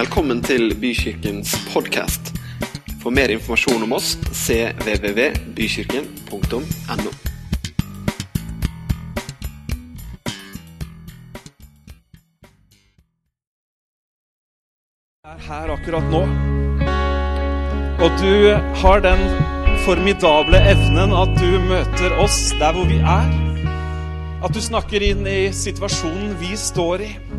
Velkommen til Bykirkens podkast. For mer informasjon om oss cvvvbykirken.no. er her akkurat nå. Og du har den formidable evnen at du møter oss der hvor vi er. At du snakker inn i situasjonen vi står i.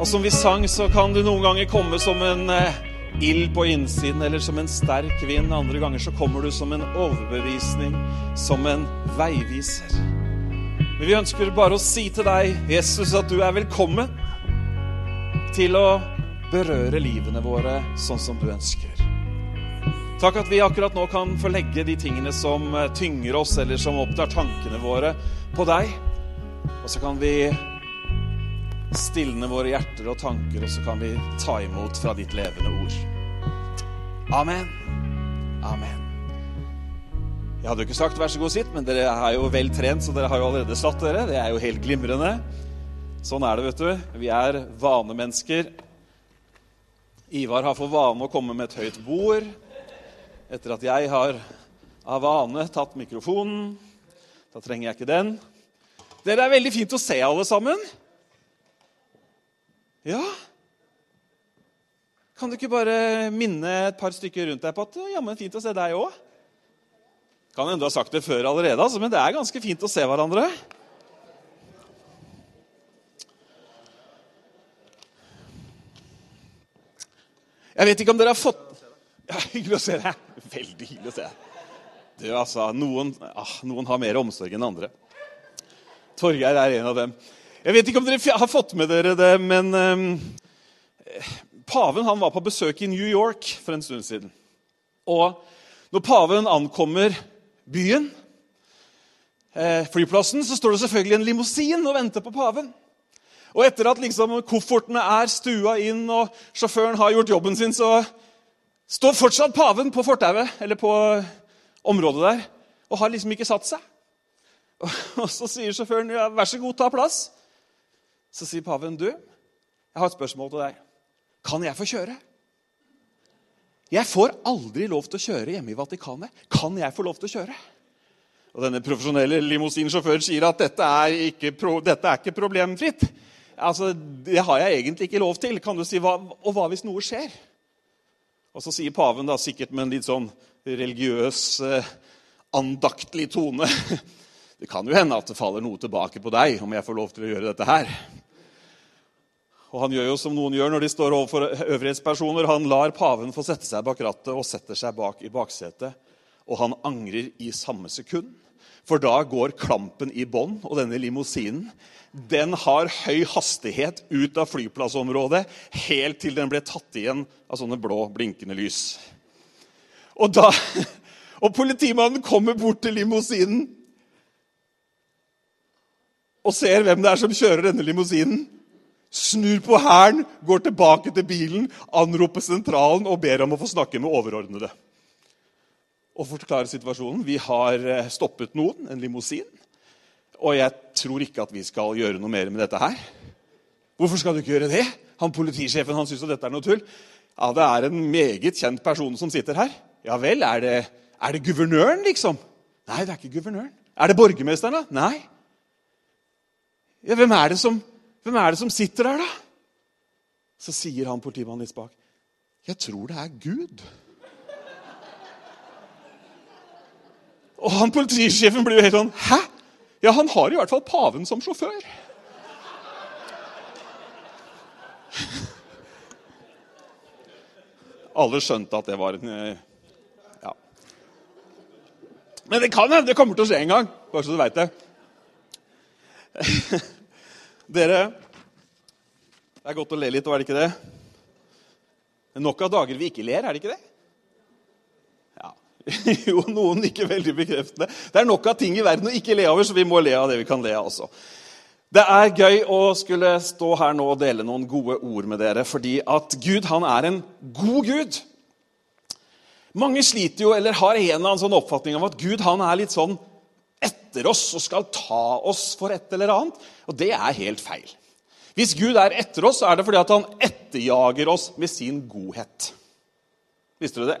Og som vi sang, så kan du noen ganger komme som en eh, ild på innsiden eller som en sterk vind. Andre ganger så kommer du som en overbevisning, som en veiviser. Men vi ønsker bare å si til deg, Jesus, at du er velkommen til å berøre livene våre sånn som du ønsker. Takk at vi akkurat nå kan få legge de tingene som eh, tynger oss, eller som opptar tankene våre, på deg. Og så kan vi stilne våre hjerter og tanker, og så kan vi ta imot fra ditt levende ord. Amen. Amen. Jeg hadde jo ikke sagt 'vær så god, sitt', men dere er jo vel trent, så dere har jo allerede satt dere. Det er jo helt glimrende. Sånn er det, vet du. Vi er vanemennesker. Ivar har for vane å komme med et høyt bord etter at jeg har av vane tatt mikrofonen. Da trenger jeg ikke den. Dere er veldig fint å se, alle sammen. Ja. Kan du ikke bare minne et par stykker rundt deg på at det er jammen fint å se deg òg? Kan hende du har sagt det før allerede, altså, men det er ganske fint å se hverandre. Jeg vet ikke om dere har fått ja, Hyggelig å se deg. Veldig hyggelig å se deg. Du, altså, noen, ah, noen har mer omsorg enn andre. Torgeir er en av dem. Jeg vet ikke om dere har fått med dere det, men eh, paven han var på besøk i New York for en stund siden. Og når paven ankommer byen, eh, flyplassen, så står det selvfølgelig en limousin og venter på paven. Og etter at liksom koffertene er stua inn og sjåføren har gjort jobben sin, så står fortsatt paven på fortauet, eller på området der, og har liksom ikke satt seg. Og så sier sjåføren ja, 'vær så god, ta plass'. Så sier paven, 'Du, jeg har et spørsmål til deg. Kan jeg få kjøre?' Jeg får aldri lov til å kjøre hjemme i Vatikanet. Kan jeg få lov til å kjøre? Og Denne profesjonelle limousinsjåføren sier at dette er ikke, pro, dette er ikke problemfritt. Altså, Det har jeg egentlig ikke lov til. Kan du si, hva, Og hva hvis noe skjer? Og så sier paven, da, sikkert med en litt sånn religiøs, eh, andaktlig tone Det kan jo hende at det faller noe tilbake på deg om jeg får lov til å gjøre dette her. Og Han gjør jo som noen gjør når de står overfor øvrighetspersoner. Han lar paven få sette seg bak rattet og setter seg bak i baksetet. Og han angrer i samme sekund. For da går klampen i bånn, og denne limousinen den har høy hastighet ut av flyplassområdet helt til den ble tatt igjen av sånne blå, blinkende lys. Og, da, og politimannen kommer bort til limousinen og ser hvem det er som kjører denne limousinen. Snur på hæren, går tilbake til bilen, anroper sentralen og ber om å få snakke med overordnede. Og forklare situasjonen. Vi har eh, stoppet noen, en limousin. Og jeg tror ikke at vi skal gjøre noe mer med dette her. Hvorfor skal du ikke gjøre det? Han Politisjefen han syns dette er noe tull. Ja, Det er en meget kjent person som sitter her. Ja vel, er det, er det guvernøren, liksom? Nei, det er ikke guvernøren. Er det borgermesteren, da? Nei. Ja, hvem er, det som, hvem er det som sitter der, da? Så sier han politimannen litt bak. Jeg tror det er Gud. Og han politisjefen blir jo helt sånn Hæ? Ja, han har i hvert fall paven som sjåfør. Alle skjønte at det var en Ja. Men det kan hende det kommer til å skje en gang, bare så du veit det. Dere Det er godt å le litt, var det ikke det? Men nok av dager vi ikke ler, er det ikke det? Ja. Jo, noen ikke veldig bekreftende. Det er nok av ting i verden å ikke le over, så vi må le av det vi kan le av også. Det er gøy å skulle stå her nå og dele noen gode ord med dere, fordi at Gud han er en god Gud. Mange sliter jo, eller har en eller annen sånn oppfatning av at Gud han er litt sånn etter oss og skal ta oss for et eller annet. Og det er helt feil. Hvis Gud er etter oss, så er det fordi at han etterjager oss med sin godhet. Visste du det?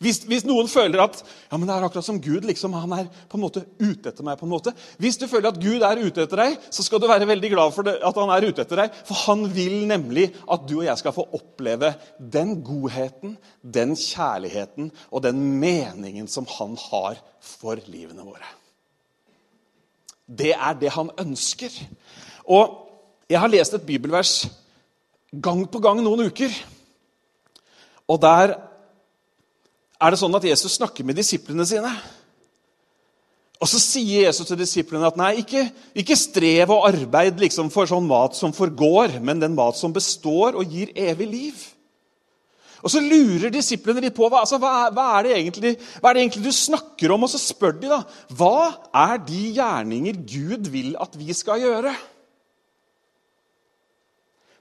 Hvis, hvis, noen føler at ja, men det er akkurat som Gud liksom, han er på en måte ute etter meg. på en måte. Hvis du føler at Gud er ute etter deg, så skal du være veldig glad for det, at han er ute etter deg. For han vil nemlig at du og jeg skal få oppleve den godheten, den kjærligheten og den meningen som han har for livene våre. Det er det han ønsker. Og jeg har lest et bibelvers gang på gang noen uker. Og der er det sånn at Jesus snakker med disiplene sine. Og så sier Jesus til disiplene at nei, ikke, ikke strev og arbeid liksom for sånn mat som forgår, men den mat som består og gir evig liv. Og Så lurer disiplene litt på hva, altså, hva, hva, er egentlig, hva, er det egentlig, du snakker om. Og så spør de da, hva er de gjerninger Gud vil at vi skal gjøre?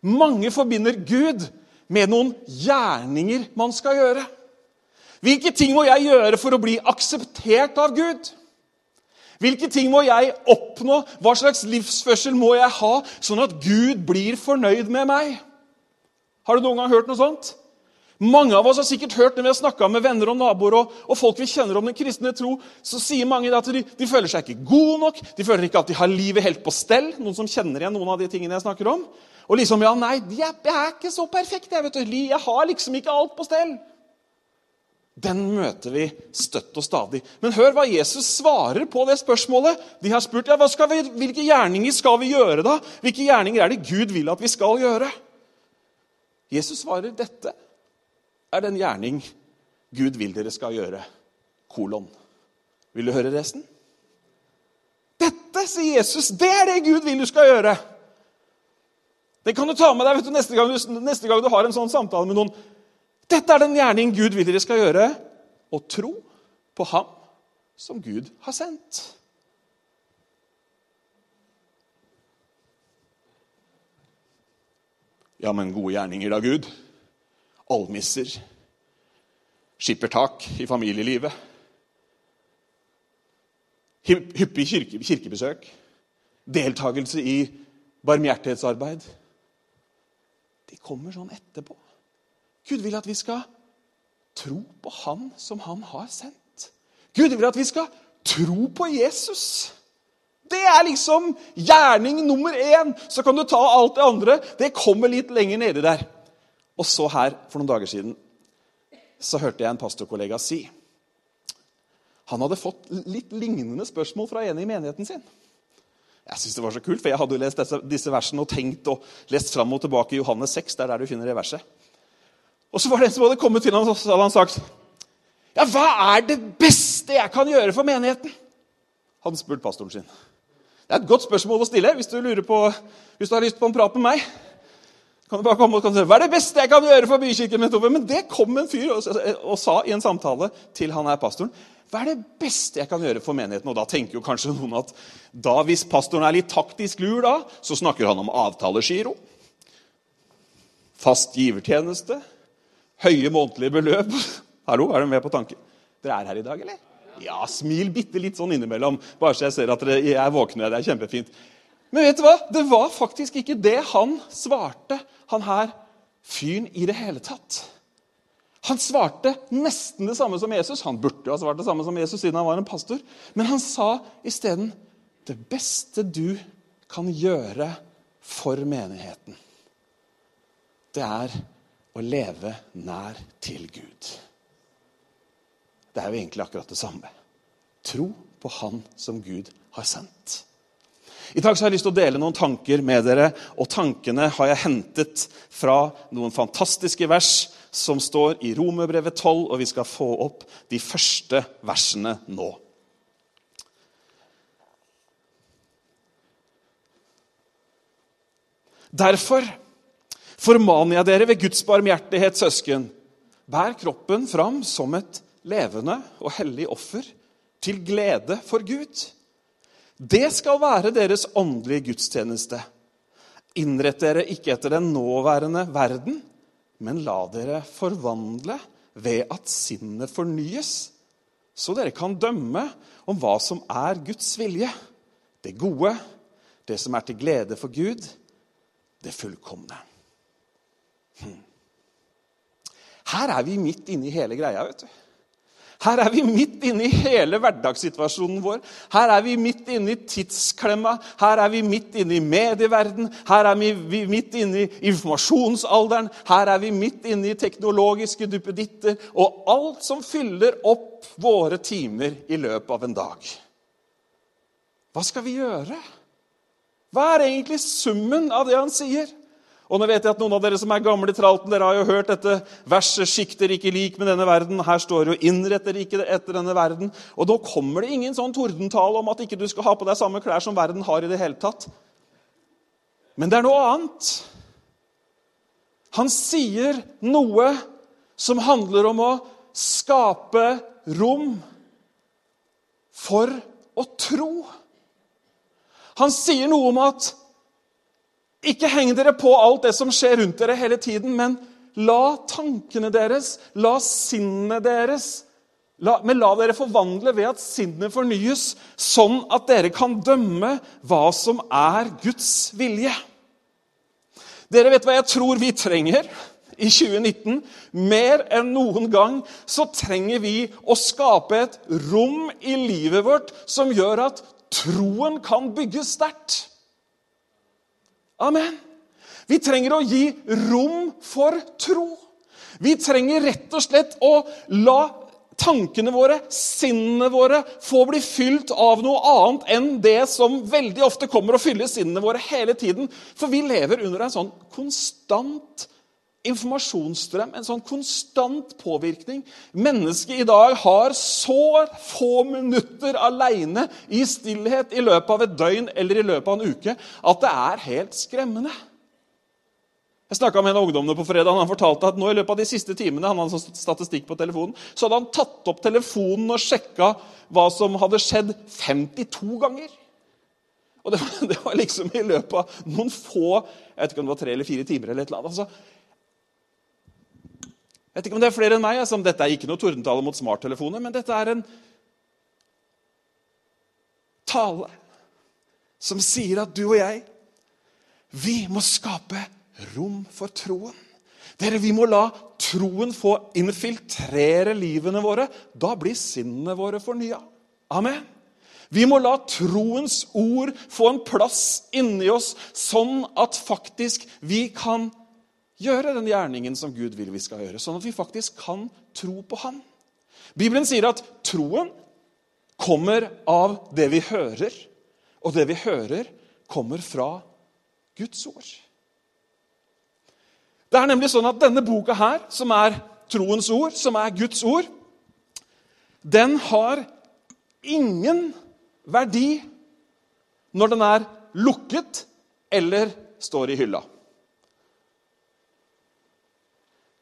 Mange forbinder Gud med noen gjerninger man skal gjøre. Hvilke ting må jeg gjøre for å bli akseptert av Gud? Hvilke ting må jeg oppnå? Hva slags livsførsel må jeg ha, sånn at Gud blir fornøyd med meg? Har du noen gang hørt noe sånt? Mange av oss har sikkert hørt når vi har snakka med venner og naboer og, og, folk vi kjenner om den kristne tro, så sier mange at de, de, føler seg ikke gode nok, de føler ikke at de har livet helt på stell. Noen som kjenner igjen noen av de tingene jeg snakker om. Og liksom, ja, nei, jeg, er ikke så perfekt. Jeg vet du. Jeg har liksom ikke alt på stell. Den møter vi støtt og stadig. Men hør hva Jesus svarer på det spørsmålet. De har spurt ja, vi, hvilke gjerninger skal vi gjøre. da? Hvilke gjerninger er det Gud vil at vi skal gjøre? Jesus svarer dette er den gjerning Gud vil dere skal gjøre. Kolon. Vil du høre resten? Dette, sier Jesus, det er det Gud vil du skal gjøre. Det kan du ta med deg du, neste, gang du, neste gang du har en sånn samtale med noen. Dette er den gjerning Gud vil dere skal gjøre. Å tro på Ham som Gud har sendt. Ja, men gode gjerninger da, Gud? Almisser? Skippertak i familielivet? Hyppig kirke, kirkebesøk? Deltakelse i barmhjertighetsarbeid? De kommer sånn etterpå. Gud vil at vi skal tro på Han som Han har sendt. Gud vil at vi skal tro på Jesus. Det er liksom gjerning nummer én. Så kan du ta alt det andre. Det kommer litt lenger nedi der. Og så her, for noen dager siden, så hørte jeg en pastorkollega si Han hadde fått litt lignende spørsmål fra en i menigheten sin. Jeg synes det var så kult, for jeg hadde jo lest disse, disse versene og tenkt og lest fram og tilbake i Johannes 6. Det er der du finner det verset. Og så var det en som hadde kommet til ham og hadde han sagt Ja, hva er det beste jeg kan gjøre for menigheten? Han spurte pastoren sin. Det er et godt spørsmål å stille hvis du, på, hvis du har lyst på en prat med meg. Kan du bare komme og si, Hva er det beste jeg kan gjøre for bykirken? Men det kom en fyr og, og, sa i en samtale til han her pastoren. Hva er det beste jeg kan gjøre for menigheten? Og Da tenker jo kanskje noen at da, hvis pastoren er litt taktisk lur, da, så snakker han om avtalegiro. Fast givertjeneste høye månedlige beløp. Hallo, er du med på tanken? Dere er her i dag, eller? Ja, smil bitte litt sånn innimellom, bare så jeg ser at dere er våkne. Det er kjempefint. Men vet du hva? Det var faktisk ikke det han svarte, han her fyren, i det hele tatt. Han svarte nesten det samme som Jesus. Han burde ha svart det samme som Jesus siden han var en pastor. Men han sa isteden det beste du kan gjøre for menigheten, det er å leve nær til Gud. Det er jo egentlig akkurat det samme. Tro på Han som Gud har sendt. I dag har jeg lyst til å dele noen tanker med dere, og tankene har jeg hentet fra noen fantastiske vers som står i Romerbrevet 12, og vi skal få opp de første versene nå. Derfor formaner jeg dere ved Guds barmhjertighet, søsken, bær kroppen fram som et levende og hellig offer til glede for Gud. Det skal være deres åndelige gudstjeneste. Innrett dere ikke etter den nåværende verden, men la dere forvandle ved at sinnet fornyes, så dere kan dømme om hva som er Guds vilje, det gode, det som er til glede for Gud, det fullkomne. Hm. Her er vi midt inne i hele greia. vet du. Her er vi midt inne i hele hverdagssituasjonen vår. Her er vi midt inne i tidsklemma. Her er vi midt inne i medieverden. Her er vi midt inne i informasjonsalderen. Her er vi midt inne i teknologiske duppeditter og alt som fyller opp våre timer i løpet av en dag. Hva skal vi gjøre? Hva er egentlig summen av det han sier? Og nå vet jeg at Noen av dere som er gamle i tralten, dere har jo hørt dette verset 'Sikter ikke lik med denne verden'. Her står det jo 'innretter ikke etter denne verden'. Og nå kommer det ingen sånn tordentale om at ikke du skal ha på deg samme klær som verden har i det hele tatt. Men det er noe annet. Han sier noe som handler om å skape rom for å tro. Han sier noe om at ikke heng dere på alt det som skjer rundt dere hele tiden, men la tankene deres, la sinnet deres la, Men la dere forvandle ved at sinnet fornyes, sånn at dere kan dømme hva som er Guds vilje. Dere vet hva jeg tror vi trenger i 2019? Mer enn noen gang så trenger vi å skape et rom i livet vårt som gjør at troen kan bygges sterkt. Amen. Vi trenger å gi rom for tro. Vi trenger rett og slett å la tankene våre, sinnene våre, få bli fylt av noe annet enn det som veldig ofte kommer og fyller sinnene våre hele tiden. For vi lever under en sånn konstant informasjonsstrøm, en sånn konstant påvirkning. Mennesket i dag har så få minutter aleine i stillhet i løpet av et døgn eller i løpet av en uke at det er helt skremmende. Jeg snakka med en av ungdommene på fredag. Han fortalte at nå i løpet av de siste timene han hadde sånn statistikk på telefonen, så hadde han tatt opp telefonen og sjekka hva som hadde skjedd 52 ganger. Og det var, det var, liksom i løpet av noen få jeg vet ikke om det var tre eller fire timer. eller et eller annet. Altså, jeg vet ikke om det er flere enn meg. som dette er ikke noe tordentale mot smarttelefoner, men dette er en tale som sier at du og jeg, vi må skape rom for troen. Dere, Vi må la troen få infiltrere livene våre. Da blir sinnene våre fornya. Amen. Vi må la troens ord få en plass inni oss, sånn at faktisk vi kan gjøre den gjerningen som Gud vil vi skal gjøre, sånn at vi faktisk kan tro på Han. Bibelen sier at troen kommer av det vi hører, og det vi hører, kommer fra Guds ord. Det er nemlig sånn at denne boka her, som er troens ord, som er Guds ord, den har ingen verdi når den er lukket eller står i hylla.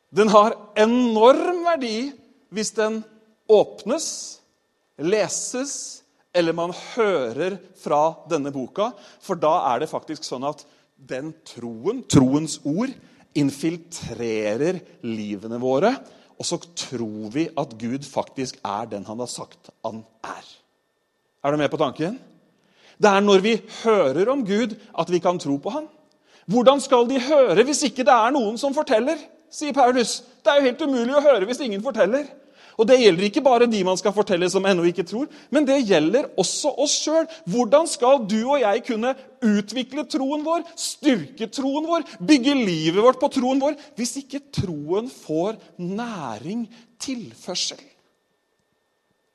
Den har enorm verdi hvis den åpnes, leses eller man hører fra denne boka. For da er det faktisk sånn at den troen, troens ord, infiltrerer livene våre. Og så tror vi at Gud faktisk er den han har sagt han er. Er du med på tanken? Det er når vi hører om Gud, at vi kan tro på ham. Hvordan skal de høre hvis ikke det er noen som forteller? Sier Paulus. Det er jo helt umulig å høre hvis ingen forteller. Og Det gjelder ikke bare de man skal fortelle som ennå ikke tror, men det gjelder også oss sjøl. Hvordan skal du og jeg kunne utvikle troen vår, styrke troen vår, bygge livet vårt på troen vår, hvis ikke troen får næring, tilførsel?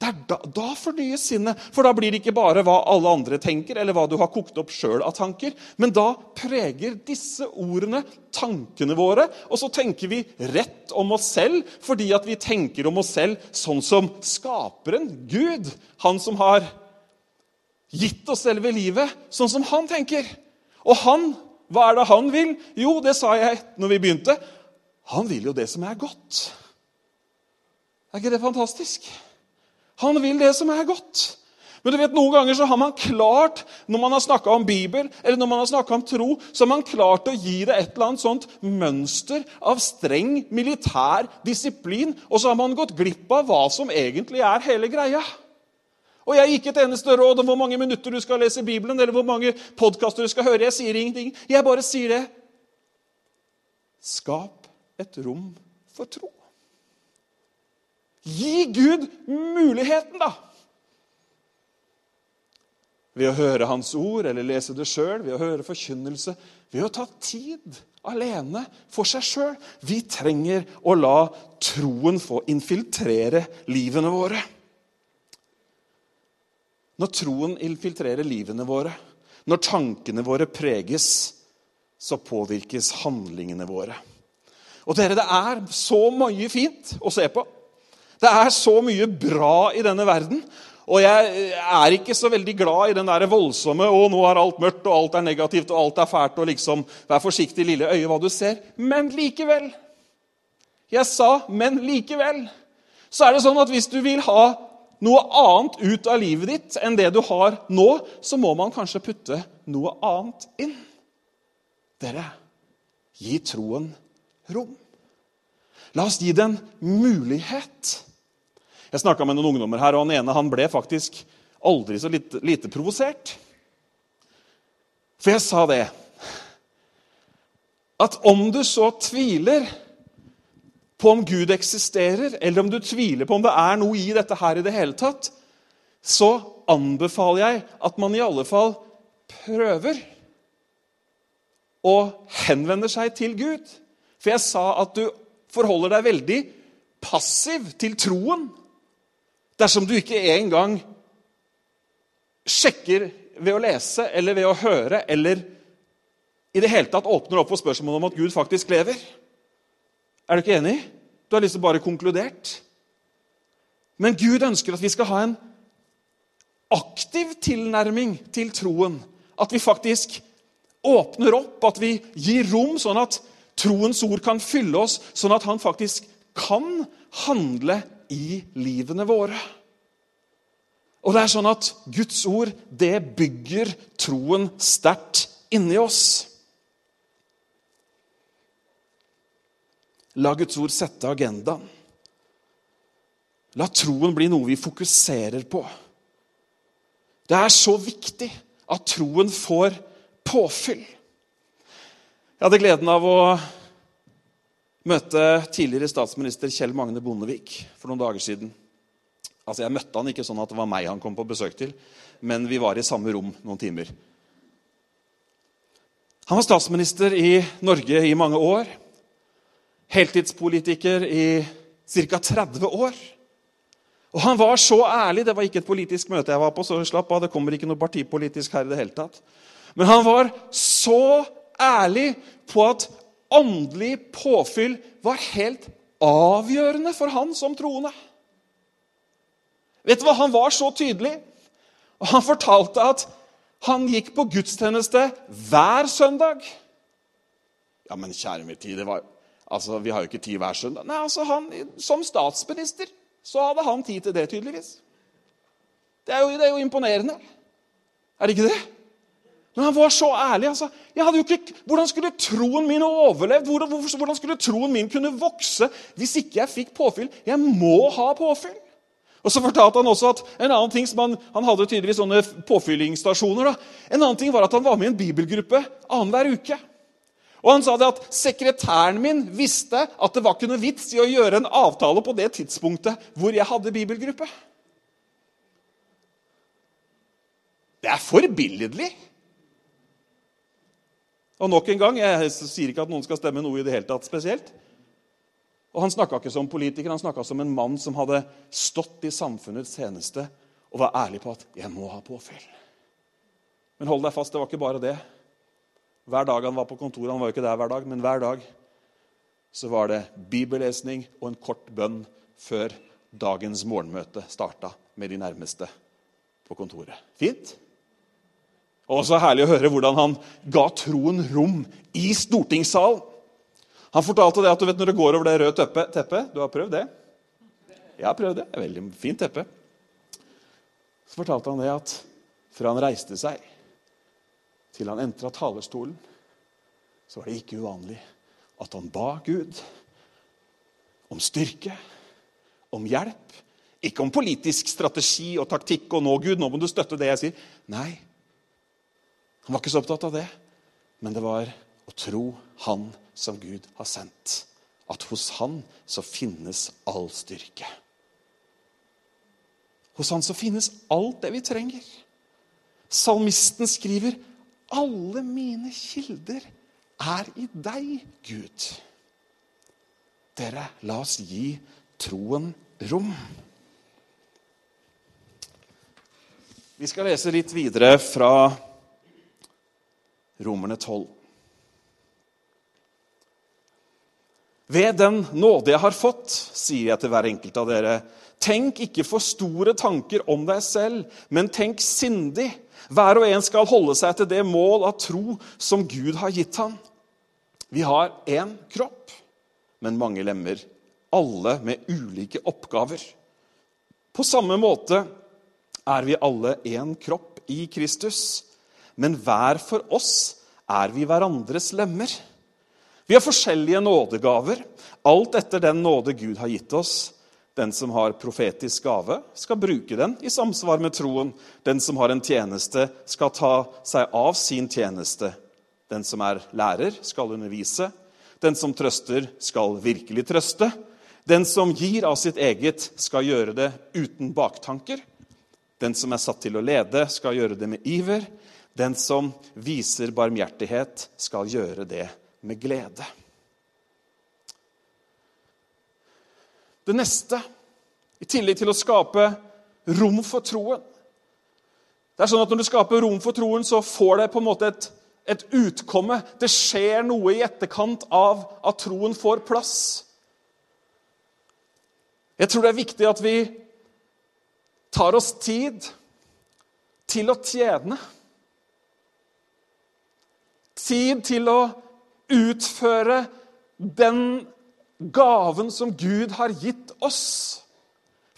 Da, da fornyes sinnet. For da blir det ikke bare hva alle andre tenker, eller hva du har kokt opp sjøl av tanker, men da preger disse ordene tankene våre. Og så tenker vi rett om oss selv fordi at vi tenker om oss selv sånn som skaperen, Gud, han som har gitt oss selve livet, sånn som han tenker. Og han, hva er det han vil? Jo, det sa jeg når vi begynte. Han vil jo det som er godt. Er ikke det fantastisk? Han vil det som er godt. Men du vet, Noen ganger så har man klart, når man har snakka om Bibel eller når man har om tro, så har man klart å gi det et eller annet sånt mønster av streng militær disiplin. Og så har man gått glipp av hva som egentlig er hele greia. Og Jeg gir ikke et eneste råd om hvor mange minutter du skal lese Bibelen, eller hvor mange podkaster du skal høre. Jeg sier ingenting. Jeg bare sier det. Skap et rom for tro. Gi Gud muligheten, da! Ved å høre Hans ord eller lese det sjøl, ved å høre forkynnelse, ved å ta tid alene for seg sjøl. Vi trenger å la troen få infiltrere livene våre. Når troen infiltrerer livene våre, når tankene våre preges, så påvirkes handlingene våre. Og dere, det er så mye fint å se på. Det er så mye bra i denne verden. Og jeg er ikke så veldig glad i den der voldsomme 'Å, nå er alt mørkt, og alt er negativt, og alt er fælt', og liksom 'Vær forsiktig, lille øye, hva du ser'. Men likevel Jeg sa 'men likevel'. Så er det sånn at hvis du vil ha noe annet ut av livet ditt enn det du har nå, så må man kanskje putte noe annet inn. Dere, gi troen rom. La oss gi den mulighet. Jeg snakka med noen ungdommer her, og han ene han ble faktisk aldri så lite, lite provosert. For jeg sa det At om du så tviler på om Gud eksisterer, eller om du tviler på om det er noe i dette her i det hele tatt, så anbefaler jeg at man i alle fall prøver og henvender seg til Gud. For jeg sa at du forholder deg veldig passiv til troen dersom du ikke engang sjekker ved å lese eller ved å høre eller i det hele tatt åpner opp for spørsmålet om at Gud faktisk lever. Er du ikke enig? Du har liksom bare konkludert. Men Gud ønsker at vi skal ha en aktiv tilnærming til troen. At vi faktisk åpner opp, at vi gir rom, sånn at troens ord kan fylle oss, sånn at han faktisk kan handle i livene våre. Og det er sånn at Guds ord det bygger troen sterkt inni oss. La Guds ord sette agendaen. La troen bli noe vi fokuserer på. Det er så viktig at troen får påfyll. Jeg hadde gleden av å møte tidligere statsminister Kjell Magne Bondevik for noen dager siden. Altså, Jeg møtte han ikke sånn at det var meg han kom på besøk til, men vi var i samme rom noen timer. Han var statsminister i Norge i mange år. Heltidspolitiker i ca. 30 år. Og han var så ærlig. Det var ikke et politisk møte jeg var på, så slapp av. Det kommer ikke noe partipolitisk her i det hele tatt. Men han var så ærlig på at åndelig påfyll var helt avgjørende for han som troende. Vet du hva? Han var så tydelig. Og han fortalte at han gikk på gudstjeneste hver søndag. Ja, men kjære min tid, var, altså, vi har jo ikke tid hver søndag. Nei, altså, han, Som statsminister så hadde han tid til det, tydeligvis. Det er jo, det er jo imponerende. Er det ikke det? Men han var så ærlig. altså. Ikke, hvordan skulle troen min overlevd? Hvordan, hvordan skulle troen min kunne vokse hvis ikke jeg fikk påfyll? Jeg må ha påfyll. Og så fortalte Han også at en annen ting han, han hadde tydeligvis sånne påfyllingsstasjoner. Da. En annen ting var at han var med i en bibelgruppe annenhver uke. Og han sa det at sekretæren min visste at det var ikke noe vits i å gjøre en avtale på det tidspunktet hvor jeg hadde bibelgruppe. Det er forbilledlig. Og nok en gang, Jeg sier ikke at noen skal stemme noe i det hele tatt spesielt. Og Han snakka ikke som politiker, han snakka som en mann som hadde stått i samfunnets tjeneste og var ærlig på at 'jeg må ha påfyll'. Men hold deg fast, det var ikke bare det. Hver dag han var på kontoret, han var jo ikke der hver dag, men hver dag så var det bibellesning og en kort bønn før dagens morgenmøte starta med de nærmeste på kontoret. Fint? Og så herlig å høre hvordan han ga troen rom i stortingssalen. Han fortalte det at du vet når det går over det røde teppet, teppe, Du har prøvd det? Jeg har prøvd det. det er veldig fint teppe. Så fortalte han det at fra han reiste seg til han entra talerstolen, så var det ikke uvanlig at han ba Gud om styrke, om hjelp. Ikke om politisk strategi og taktikk og 'nå, Gud, nå må du støtte det jeg sier'. Nei, han var ikke så opptatt av det, men det var å tro Han som Gud har sendt. at hos Han så finnes all styrke. Hos Han så finnes alt det vi trenger. Salmisten skriver alle mine kilder er i deg, Gud. Dere, la oss gi troen rom. Vi skal lese litt videre fra Romerne 12. Ved den nåde jeg har fått, sier jeg til hver enkelt av dere, tenk ikke for store tanker om deg selv, men tenk sindig. Hver og en skal holde seg til det mål av tro som Gud har gitt ham. Vi har én kropp, men mange lemmer, alle med ulike oppgaver. På samme måte er vi alle én kropp i Kristus, men hver for oss er vi hverandres lemmer. Vi har forskjellige nådegaver, alt etter den nåde Gud har gitt oss. Den som har profetisk gave, skal bruke den i samsvar med troen. Den som har en tjeneste, skal ta seg av sin tjeneste. Den som er lærer, skal undervise. Den som trøster, skal virkelig trøste. Den som gir av sitt eget, skal gjøre det uten baktanker. Den som er satt til å lede, skal gjøre det med iver. Den som viser barmhjertighet, skal gjøre det med glede. Det neste, i tillegg til å skape rom for troen Det er sånn at Når du skaper rom for troen, så får det på en måte et, et utkomme. Det skjer noe i etterkant av at troen får plass. Jeg tror det er viktig at vi tar oss tid til å tjene. Tid til å utføre den gaven som Gud har gitt oss.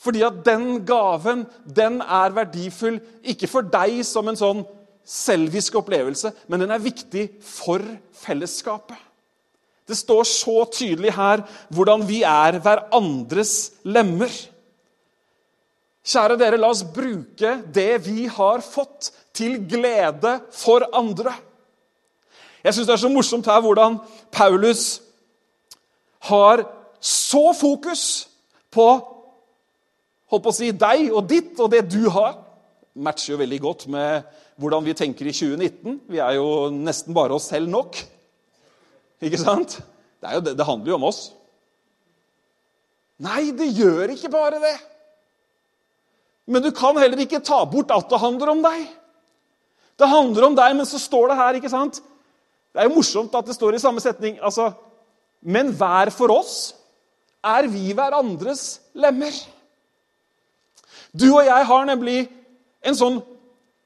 Fordi at den gaven, den er verdifull ikke for deg som en sånn selvisk opplevelse, men den er viktig for fellesskapet. Det står så tydelig her hvordan vi er hverandres lemmer. Kjære dere, la oss bruke det vi har fått, til glede for andre. Jeg syns det er så morsomt her hvordan Paulus har så fokus på holdt på å si, deg og ditt og det du har. Matcher jo veldig godt med hvordan vi tenker i 2019. Vi er jo nesten bare oss selv nok. Ikke sant? Det, jo, det, handler jo om oss. Nei, det gjør ikke bare det. Men du kan heller ikke ta bort at det handler om deg. Det handler om deg, men så står det her ikke sant? Det er jo morsomt at det står i samme setning. altså, Men hver for oss er vi hverandres lemmer. Du og jeg har nemlig en sånn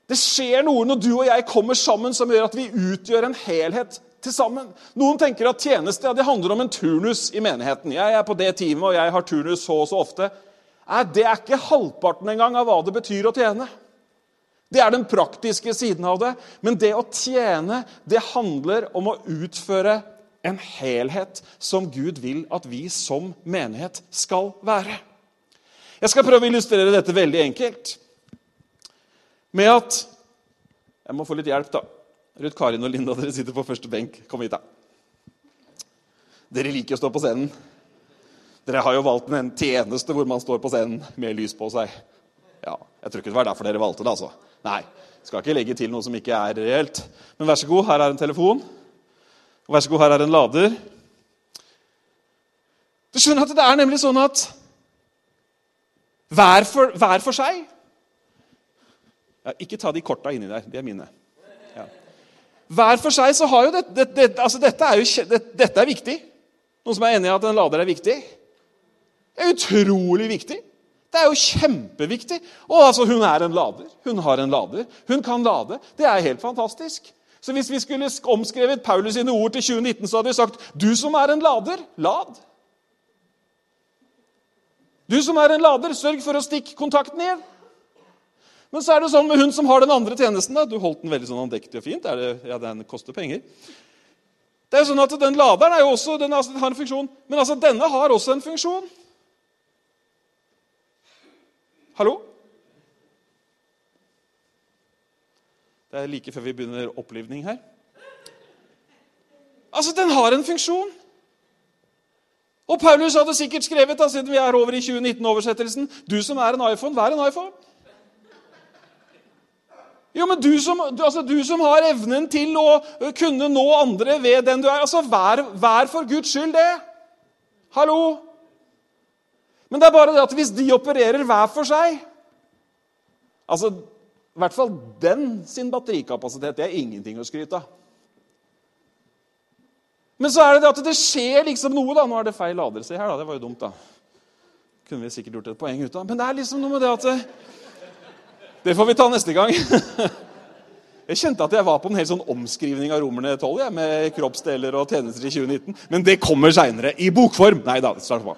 Det skjer noe når du og jeg kommer sammen som gjør at vi utgjør en helhet til sammen. Noen tenker at tjeneste ja, det handler om en turnus i menigheten. Jeg er på det teamet, og jeg har turnus så og så ofte. Nei, Det er ikke halvparten engang av hva det betyr å tjene. Det er den praktiske siden av det. Men det å tjene, det handler om å utføre en helhet som Gud vil at vi som menighet skal være. Jeg skal prøve å illustrere dette veldig enkelt med at Jeg må få litt hjelp, da. Ruth Karin og Linda, dere sitter på første benk. Kom hit, da. Dere liker å stå på scenen. Dere har jo valgt en tjeneste hvor man står på scenen med lys på seg. Ja, Jeg tror ikke det var derfor dere valgte det. altså. Nei, skal ikke legge til noe som ikke er reelt. Men vær så god, her er en telefon. Og vær så god, her er en lader. Du skjønner at det er nemlig sånn at hver for, hver for seg ja, Ikke ta de korta inni der. De er mine. Ja. Hver for seg så har jo det, det, det, altså dette, er jo, dette er viktig. Noen som er enig i at en lader er viktig? Det er utrolig viktig. Det er jo kjempeviktig. Og altså, Hun er en lader. Hun har en lader. Hun kan lade. Det er helt fantastisk. Så Hvis vi skulle omskrevet Paulus sine ord til 2019, så hadde vi sagt du som er en lader, lad. Du som er en lader, sørg for å stikke kontakten igjen. Men så er det sånn med hun som har den andre tjenesten. da, Du holdt den veldig sånn andektig og fint. Det, ja, Den koster penger. Det er jo sånn at Den laderen er jo også, den, altså, har en funksjon, men altså, denne har også en funksjon. Hallo? Det er like før vi begynner opplivning her. Altså, den har en funksjon. Og Paulus hadde sikkert skrevet, da, siden vi er over i 2019-oversettelsen Du som er en iPhone, vær en iPhone. Jo, men du som, du, altså, du som har evnen til å kunne nå andre ved den du er altså, Vær, vær for Guds skyld det. Hallo? Men det er bare det at hvis de opererer hver for seg Altså, I hvert fall den sin batterikapasitet det er ingenting å skryte av. Men så er det det at det skjer liksom noe. da. Nå er det feil lader. Se her, da. Det var jo dumt, da. Kunne vi sikkert gjort et poeng ut av. Men det er liksom noe med det at Det får vi ta neste gang. Jeg kjente at jeg var på en helt sånn omskrivning av Romerne 12 jeg, med kroppsdeler og tjenester i 2019. Men det kommer seinere, i bokform. Nei da, start på.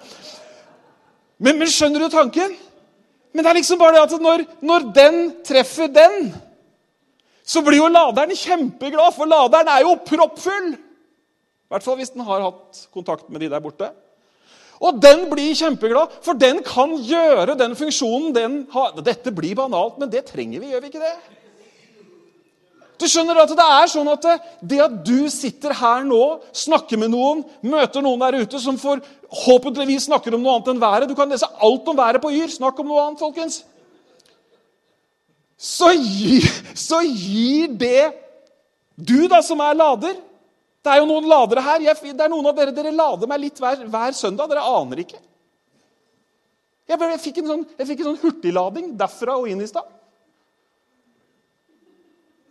Men, men, skjønner du tanken? Men det er liksom bare det at når, når den treffer den, så blir jo laderen kjempeglad, for laderen er jo proppfull. I hvert fall hvis den har hatt kontakt med de der borte. Og den blir kjempeglad, for den kan gjøre den funksjonen den har. Dette blir banalt, men det trenger vi, gjør vi ikke det? Du skjønner at Det er sånn at det, at du sitter her nå, snakker med noen, møter noen der ute som forhåpentligvis snakker om noe annet enn været Du kan lese alt om været på Yr. Snakk om noe annet, folkens. Så gir, så gir det du, da, som er lader det er jo noen ladere her. Jeg, det er noen av dere dere lader meg litt hver, hver søndag. Dere aner ikke. Jeg, jeg, fikk sånn, jeg fikk en sånn hurtiglading derfra og inn i stad.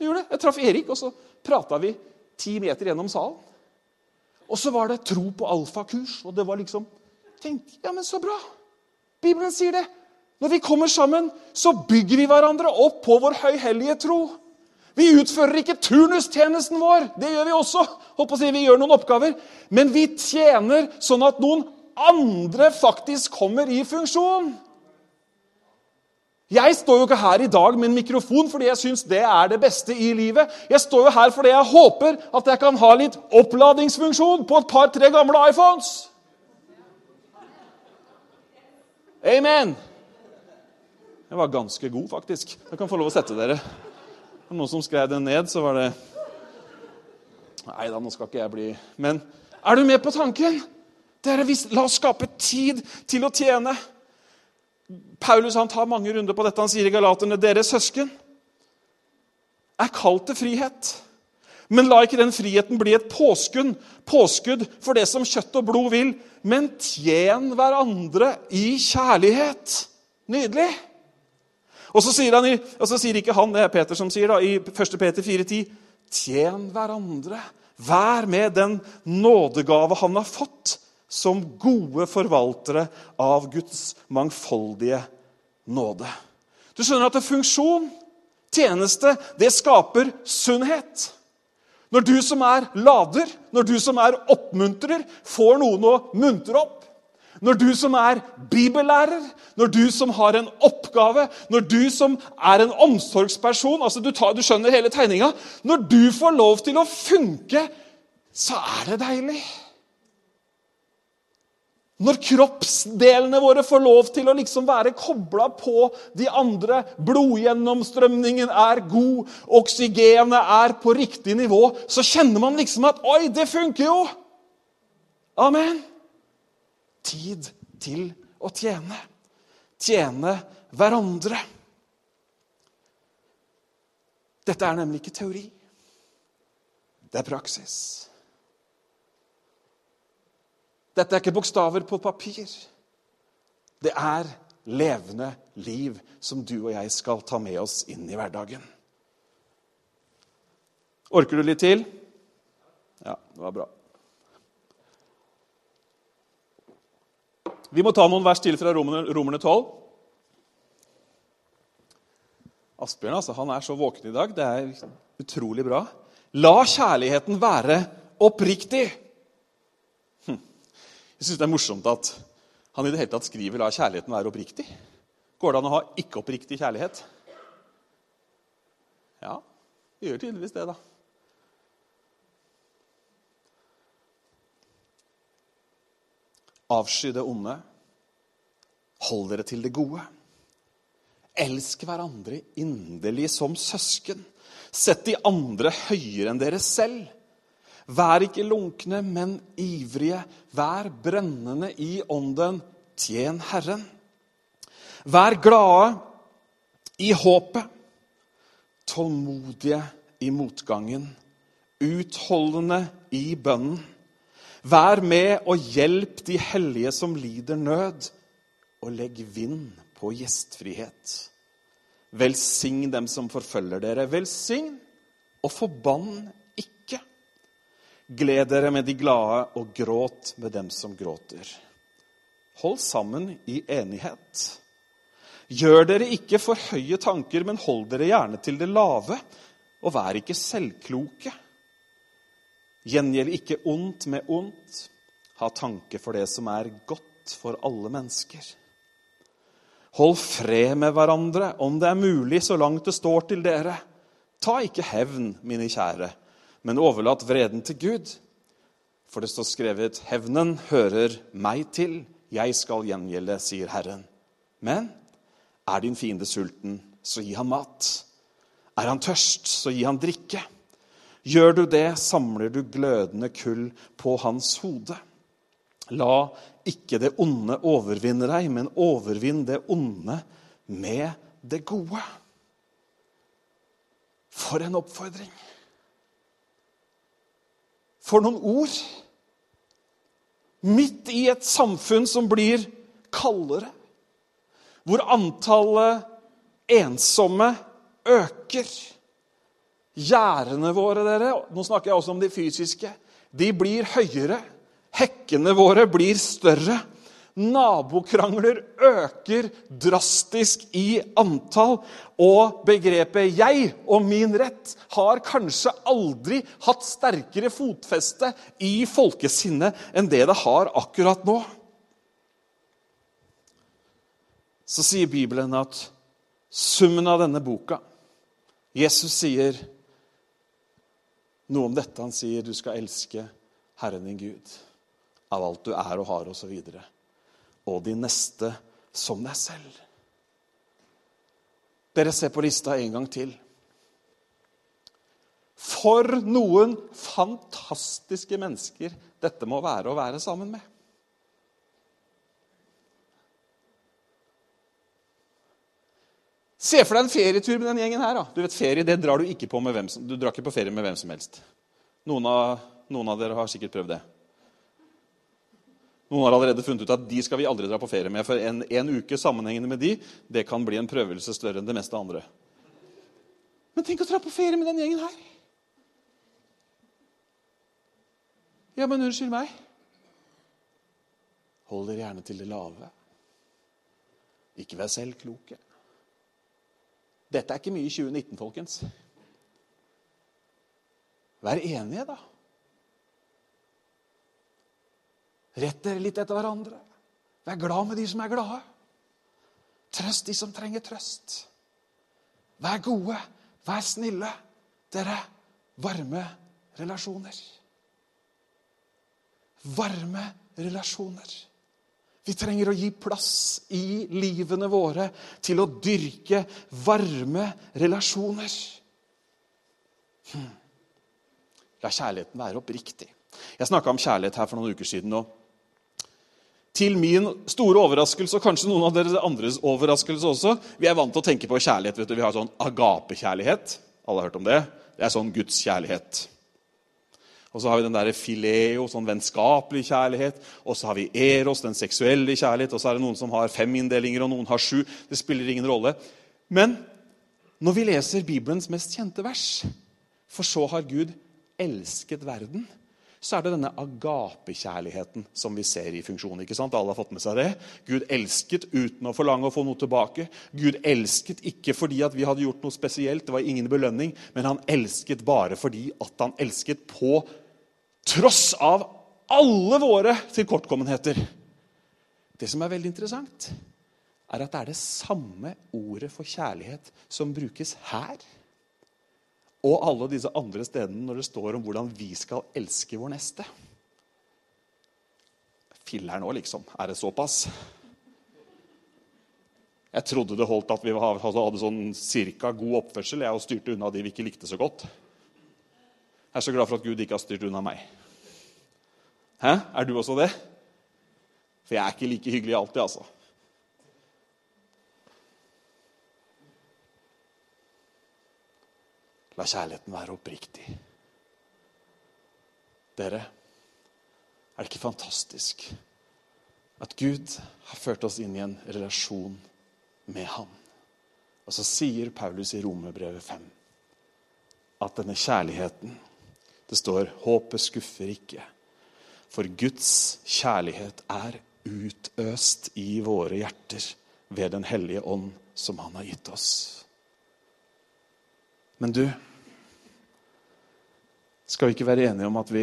Jeg gjorde det. Jeg traff Erik, og så prata vi ti meter gjennom salen. Og så var det tro på alfakurs, og det var liksom Tenk, ja, men så bra! Bibelen sier det. Når vi kommer sammen, så bygger vi hverandre opp på vår høyhellige tro. Vi utfører ikke turnustjenesten vår. Det gjør vi også. Håper å si, vi gjør noen oppgaver. Men vi tjener sånn at noen andre faktisk kommer i funksjon. Jeg står jo ikke her i dag med en mikrofon fordi jeg syns det er det beste i livet. Jeg står jo her fordi jeg håper at jeg kan ha litt oppladingsfunksjon på et par-tre gamle iPhones. Amen. Jeg var ganske god, faktisk. Jeg kan få lov å sette dere. For noen som skrev den ned, så var det Nei da, nå skal ikke jeg bli Men er du med på tanken? Dere, La oss skape tid til å tjene. Paulus han tar mange runder på dette. Han sier i Galaterne deres søsken er kalt til frihet. Men la ikke den friheten bli et påskudd, påskudd for det som kjøtt og blod vil, men tjen hverandre i kjærlighet. Nydelig! Og så sier, han, og så sier ikke han, det er Peter som sier da, i 1. Peter 4,10.: Tjen hverandre. Vær med den nådegave han har fått, som gode forvaltere av Guds mangfoldige nåde. Du skjønner at funksjon, tjeneste, det skaper sunnhet. Når du som er lader, når du som er oppmuntrer, får noen å muntre opp, når du som er bibellærer, når du som har en oppgave, når du som er en omsorgsperson altså du, tar, du skjønner hele tegninga Når du får lov til å funke, så er det deilig. Når kroppsdelene våre får lov til å liksom være kobla på de andre, blodgjennomstrømningen er god, oksygenet er på riktig nivå, så kjenner man liksom at Oi, det funker jo! Amen tid til å tjene. Tjene hverandre. Dette er nemlig ikke teori. Det er praksis. Dette er ikke bokstaver på papir. Det er levende liv som du og jeg skal ta med oss inn i hverdagen. Orker du litt til? Ja, det var bra. Vi må ta noen vers til fra Romerne, romerne 12. Asbjørn altså, han er så våken i dag. Det er utrolig bra. La kjærligheten være oppriktig. Jeg syns det er morsomt at han i det hele tatt skriver 'la kjærligheten være oppriktig'. Går det an å ha ikke-oppriktig kjærlighet? Ja, det gjør tydeligvis det, da. Avsky det onde. Hold dere til det gode. Elsk hverandre inderlig som søsken. Sett de andre høyere enn dere selv. Vær ikke lunkne, men ivrige. Vær brennende i ånden. Tjen Herren. Vær glade i håpet. Tålmodige i motgangen. Utholdende i bønnen. Vær med og hjelp de hellige som lider nød, og legg vind på gjestfrihet. Velsign dem som forfølger dere. Velsign og forbann. Gled dere med de glade og gråt med dem som gråter. Hold sammen i enighet. Gjør dere ikke for høye tanker, men hold dere gjerne til det lave, og vær ikke selvkloke. Gjengjeld ikke ondt med ondt. Ha tanke for det som er godt for alle mennesker. Hold fred med hverandre, om det er mulig, så langt det står til dere. Ta ikke hevn, mine kjære, men overlat vreden til Gud. For det står skrevet, 'Hevnen hører meg til, jeg skal gjengjelde', sier Herren. Men er din fiende sulten, så gi han mat. Er han tørst, så gi han drikke. Gjør du det, samler du glødende kull på hans hode. La ikke det onde overvinne deg, men overvinn det onde med det gode. For en oppfordring! For noen ord! Midt i et samfunn som blir kaldere, hvor antallet ensomme øker Gjerdene våre, dere, nå snakker jeg også om de fysiske, de blir høyere. Hekkene våre blir større. Nabokrangler øker drastisk i antall. Og begrepet 'jeg og min rett' har kanskje aldri hatt sterkere fotfeste i folkesinnet enn det det har akkurat nå. Så sier Bibelen at summen av denne boka Jesus sier noe om dette. Han sier du skal elske Herren din Gud av alt du er og har, osv. Og, de neste som deg selv. Dere ser på lista en gang til. For noen fantastiske mennesker dette må være å være sammen med. Se for deg en ferietur med den gjengen her. da. Du vet, Ferie det drar du ikke på med hvem som, du drar ikke på ferie med hvem som helst. Noen av, noen av dere har sikkert prøvd det. Noen har allerede funnet ut at de skal vi aldri dra på ferie med. For en, en uke sammenhengende med de, det kan bli en prøvelse større enn det meste andre. Men tenk å dra på ferie med den gjengen her. Ja, men unnskyld meg. Hold dere gjerne til det lave. Ikke vær selv kloke. Dette er ikke mye i 2019, folkens. Vær enige, da. Rett dere litt etter hverandre. Vær glad med de som er glade. Trøst de som trenger trøst. Vær gode, vær snille. Dere, varme relasjoner. Varme relasjoner. Vi trenger å gi plass i livene våre til å dyrke varme relasjoner. Hm. La kjærligheten være oppriktig. Jeg snakka om kjærlighet her for noen uker siden. og til min store overraskelse, og kanskje noen av deres andres overraskelse også Vi er vant til å tenke på kjærlighet. vet du. Vi har sånn agapekjærlighet. Alle har hørt om det? Det er sånn Guds kjærlighet. Og så har vi den der fileo, sånn vennskapelig kjærlighet. Og så har vi eros, den seksuelle kjærlighet. Og så er det noen som har fem inndelinger, og noen har sju. Det spiller ingen rolle. Men når vi leser Bibelens mest kjente vers, for så har Gud elsket verden, så er det denne agapekjærligheten som vi ser i funksjon. ikke sant? Alle har fått med seg det. Gud elsket uten å forlange å få noe tilbake. Gud elsket ikke fordi at vi hadde gjort noe spesielt, det var ingen belønning, men han elsket bare fordi at han elsket på tross av alle våre tilkortkommenheter. Det som er veldig interessant, er at det er det samme ordet for kjærlighet som brukes her. Og alle disse andre stedene når det står om hvordan vi skal elske vår neste. Filler'n òg, liksom. Er det såpass? Jeg trodde det holdt at vi hadde sånn cirka god oppførsel jeg og styrte unna de vi ikke likte så godt. Jeg er så glad for at Gud ikke har styrt unna meg. Hæ? Er du også det? For jeg er ikke like hyggelig alltid, altså. La kjærligheten være oppriktig. Dere, er det ikke fantastisk at Gud har ført oss inn i en relasjon med Han? Og så sier Paulus i Romerbrevet 5 at denne kjærligheten Det står 'håpet skuffer ikke'. For Guds kjærlighet er utøst i våre hjerter ved Den hellige ånd som Han har gitt oss. Men du, skal vi ikke være enige om at vi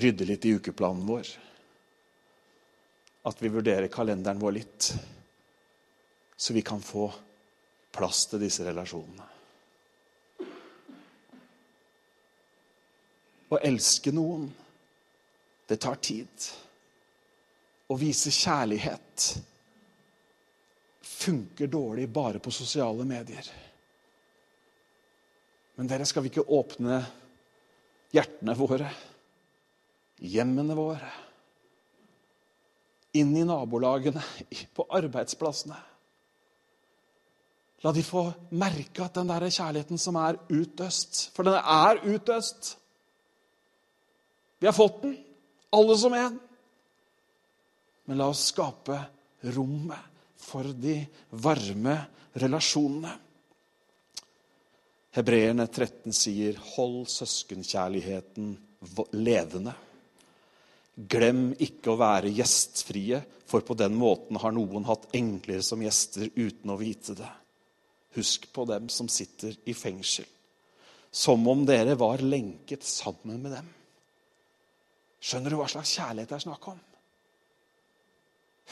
rydder litt i ukeplanen vår? At vi vurderer kalenderen vår litt, så vi kan få plass til disse relasjonene? Å elske noen, det tar tid. Å vise kjærlighet funker dårlig bare på sosiale medier. Men dere, skal vi ikke åpne hjertene våre, hjemmene våre, inn i nabolagene, på arbeidsplassene? La de få merke at den der kjærligheten som er utøst For den er utøst. Vi har fått den, alle som en. Men la oss skape rommet for de varme relasjonene. Hebreerne 13 sier, 'Hold søskenkjærligheten levende'. Glem ikke å være gjestfrie, for på den måten har noen hatt engler som gjester uten å vite det. Husk på dem som sitter i fengsel, som om dere var lenket sammen med dem. Skjønner du hva slags kjærlighet det er snakk om?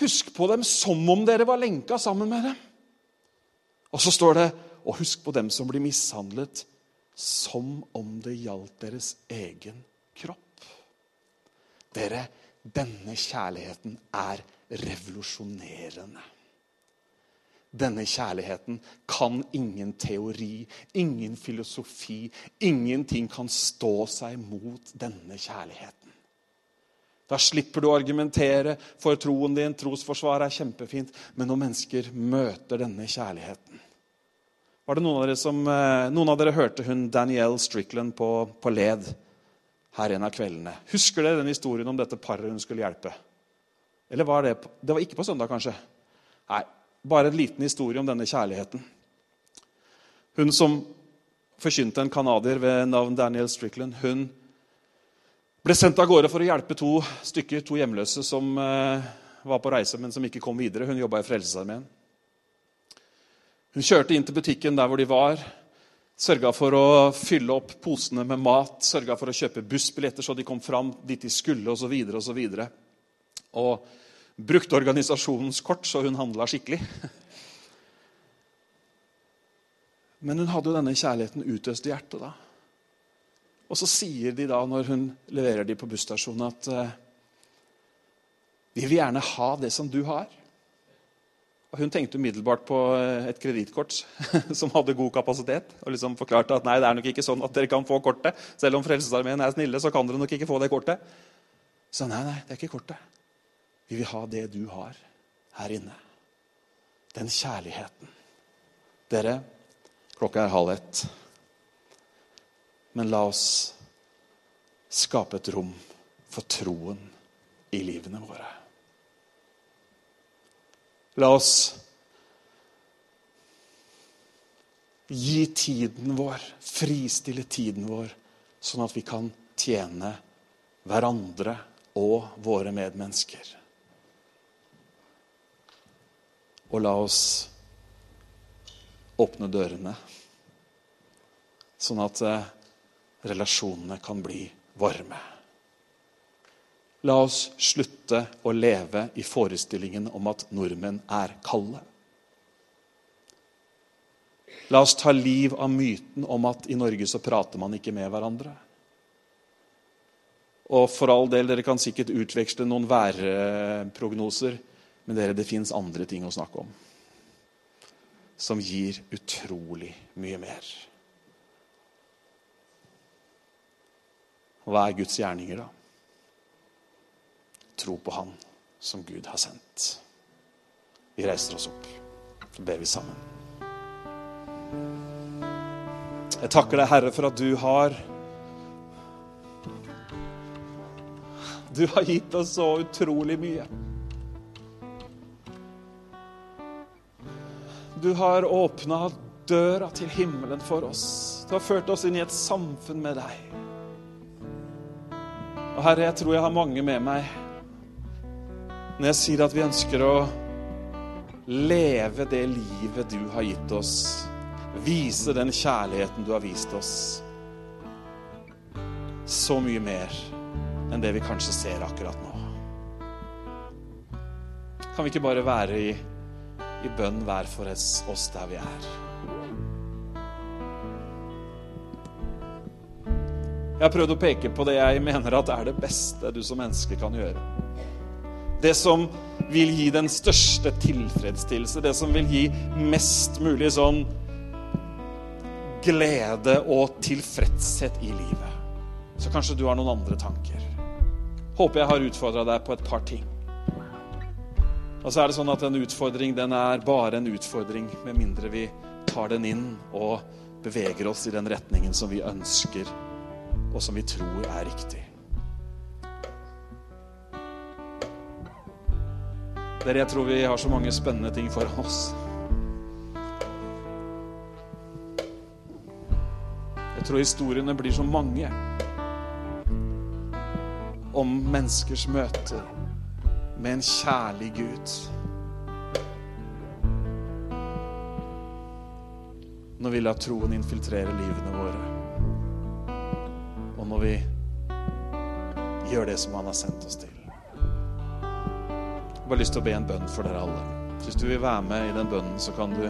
Husk på dem som om dere var lenka sammen med dem. Og så står det og husk på dem som blir mishandlet, som om det gjaldt deres egen kropp. Dere, denne kjærligheten er revolusjonerende. Denne kjærligheten kan ingen teori, ingen filosofi, ingenting kan stå seg mot denne kjærligheten. Da slipper du å argumentere for troen din. Trosforsvaret er kjempefint. Men når mennesker møter denne kjærligheten Var det noen av dere som eh, Noen av dere hørte hun Danielle Strickland på, på Led her en av kveldene. Husker dere den historien om dette paret hun skulle hjelpe? Eller var det Det var ikke på søndag, kanskje? Nei, bare en liten historie om denne kjærligheten. Hun som forkynte en canadier ved navn Danielle Strickland, hun ble sendt av gårde for å hjelpe to stykker, to hjemløse som eh, var på reise, men som ikke kom videre. Hun jobba i Frelsesarmeen. Hun kjørte inn til butikken der hvor de var, sørga for å fylle opp posene med mat, sørga for å kjøpe bussbilletter så de kom fram dit de skulle, osv. Og, og, og brukte organisasjonens kort, så hun handla skikkelig. Men hun hadde jo denne kjærligheten utøst i hjertet. da. Og så sier de da, når hun leverer de på busstasjonen, at uh, vi vil gjerne ha det som du har. Hun tenkte umiddelbart på eh, et kredittkort som hadde god kapasitet. Og liksom forklarte at nei, det er nok ikke sånn at dere kan få kortet. Selv om Frelsesarmeen er snille, så kan dere nok ikke få det kortet. Så nei, nei, det er ikke kortet. Vi vil ha det du har her inne. Den kjærligheten. Dere, klokka er halv ett. Men la oss skape et rom for troen i livene våre. La oss gi tiden vår, fristille tiden vår, sånn at vi kan tjene hverandre og våre medmennesker. Og la oss åpne dørene, sånn at eh, relasjonene kan bli varme. La oss slutte å leve i forestillingen om at nordmenn er kalde. La oss ta liv av myten om at i Norge så prater man ikke med hverandre. Og for all del, dere kan sikkert utveksle noen værprognoser, men dere, det fins andre ting å snakke om som gir utrolig mye mer. Hva er Guds gjerninger, da? Tro på Han som Gud har sendt. Vi reiser oss opp, så ber vi sammen. Jeg takker deg, Herre, for at du har Du har gitt oss så utrolig mye. Du har åpna døra til himmelen for oss. Du har ført oss inn i et samfunn med deg. Og Herre, jeg tror jeg har mange med meg når jeg sier at vi ønsker å leve det livet du har gitt oss. Vise den kjærligheten du har vist oss. Så mye mer enn det vi kanskje ser akkurat nå. Kan vi ikke bare være i, i bønn hver for oss der vi er? Jeg har prøvd å peke på det jeg mener at er det beste du som menneske kan gjøre. Det som vil gi den største tilfredsstillelse, det som vil gi mest mulig sånn glede og tilfredshet i livet. Så kanskje du har noen andre tanker. Håper jeg har utfordra deg på et par ting. Og så er det sånn at en utfordring den er bare en utfordring med mindre vi tar den inn og beveger oss i den retningen som vi ønsker, og som vi tror er riktig. Dere, jeg tror vi har så mange spennende ting foran oss. Jeg tror historiene blir så mange om menneskers møte med en kjærlig Gud. Når vi lar troen infiltrere livene våre, og når vi gjør det som Han har sendt oss til. Jeg har bare lyst til å be en bønn for dere alle. Hvis du vil være med i den bønnen, så kan du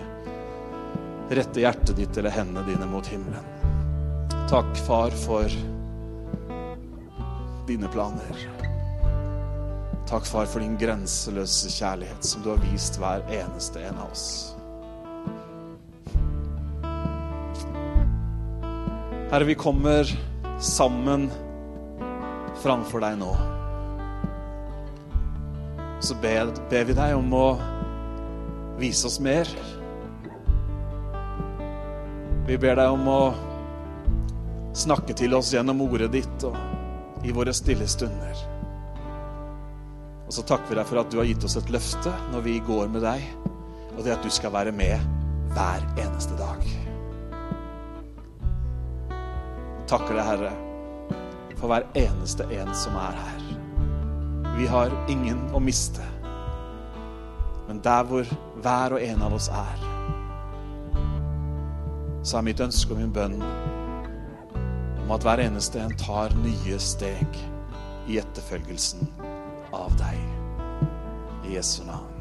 rette hjertet ditt eller hendene dine mot himmelen. Takk, far, for dine planer. Takk, far, for din grenseløse kjærlighet som du har vist hver eneste en av oss. Herre, vi kommer sammen framfor deg nå. Så ber, ber vi deg om å vise oss mer. Vi ber deg om å snakke til oss gjennom ordet ditt og i våre stille stunder. Og så takker vi deg for at du har gitt oss et løfte når vi går med deg, og det at du skal være med hver eneste dag. Takker deg, Herre, for hver eneste en som er her. Vi har ingen å miste. Men der hvor hver og en av oss er, så er mitt ønske og min bønn om at hver eneste en tar nye steg i etterfølgelsen av deg. I Jesu navn.